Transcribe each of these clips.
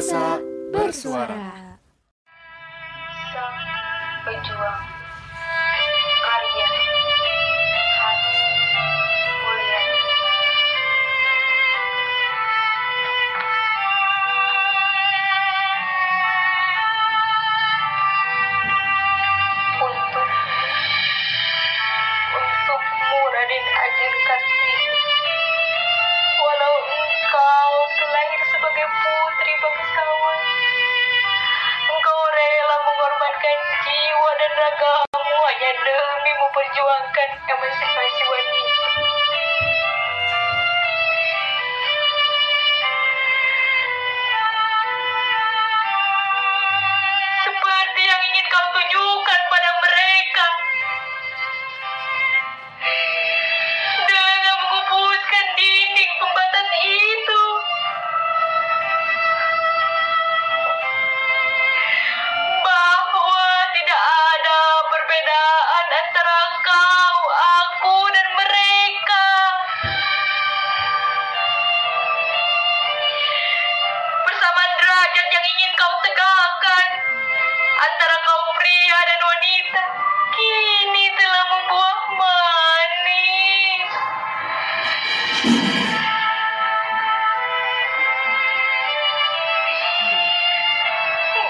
Angkasa Bersuara. Sang Pejuang putri bangsawan Engkau rela mengorbankan jiwa dan ragamu hanya demi memperjuangkan emansipasi wanita. Seperti yang ingin kau tunjukkan pada mereka. Dengan menghapuskan dinding pembatas antara kaum pria dan wanita kini telah membuah manis.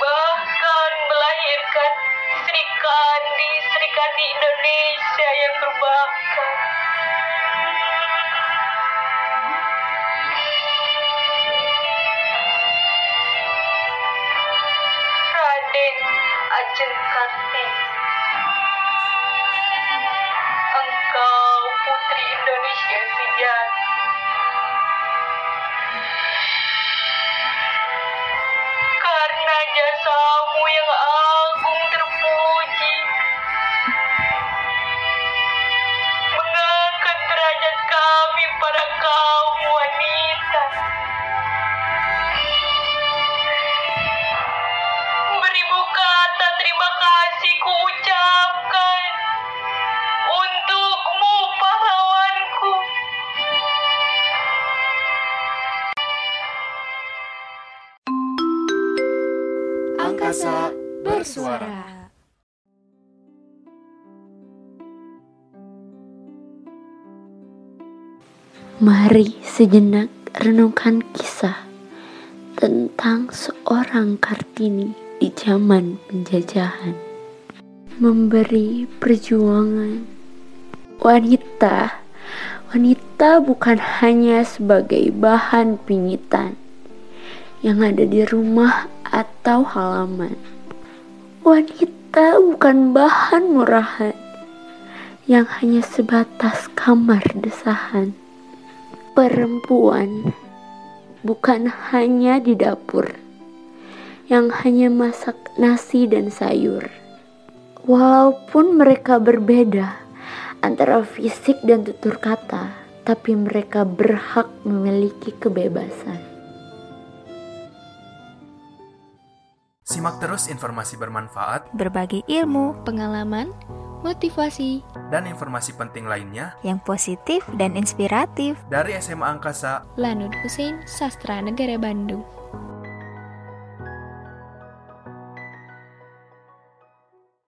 bahkan melahirkan Sri Kandi, Sri Kandi Indonesia yang berbakat. Ajeng Kati. Engkau putri Indonesia sejati. karena jasamu yang agung terpuji. Angkasa Bersuara. Mari sejenak renungkan kisah tentang seorang Kartini di zaman penjajahan. Memberi perjuangan. Wanita, wanita bukan hanya sebagai bahan pingitan yang ada di rumah atau halaman. Wanita bukan bahan murahan yang hanya sebatas kamar desahan perempuan bukan hanya di dapur yang hanya masak nasi dan sayur. Walaupun mereka berbeda antara fisik dan tutur kata, tapi mereka berhak memiliki kebebasan. Simak terus informasi bermanfaat berbagi ilmu, pengalaman, motivasi dan informasi penting lainnya yang positif dan inspiratif. dari SMA Angkasa Lanud Hussein, Sastra Negara Bandung.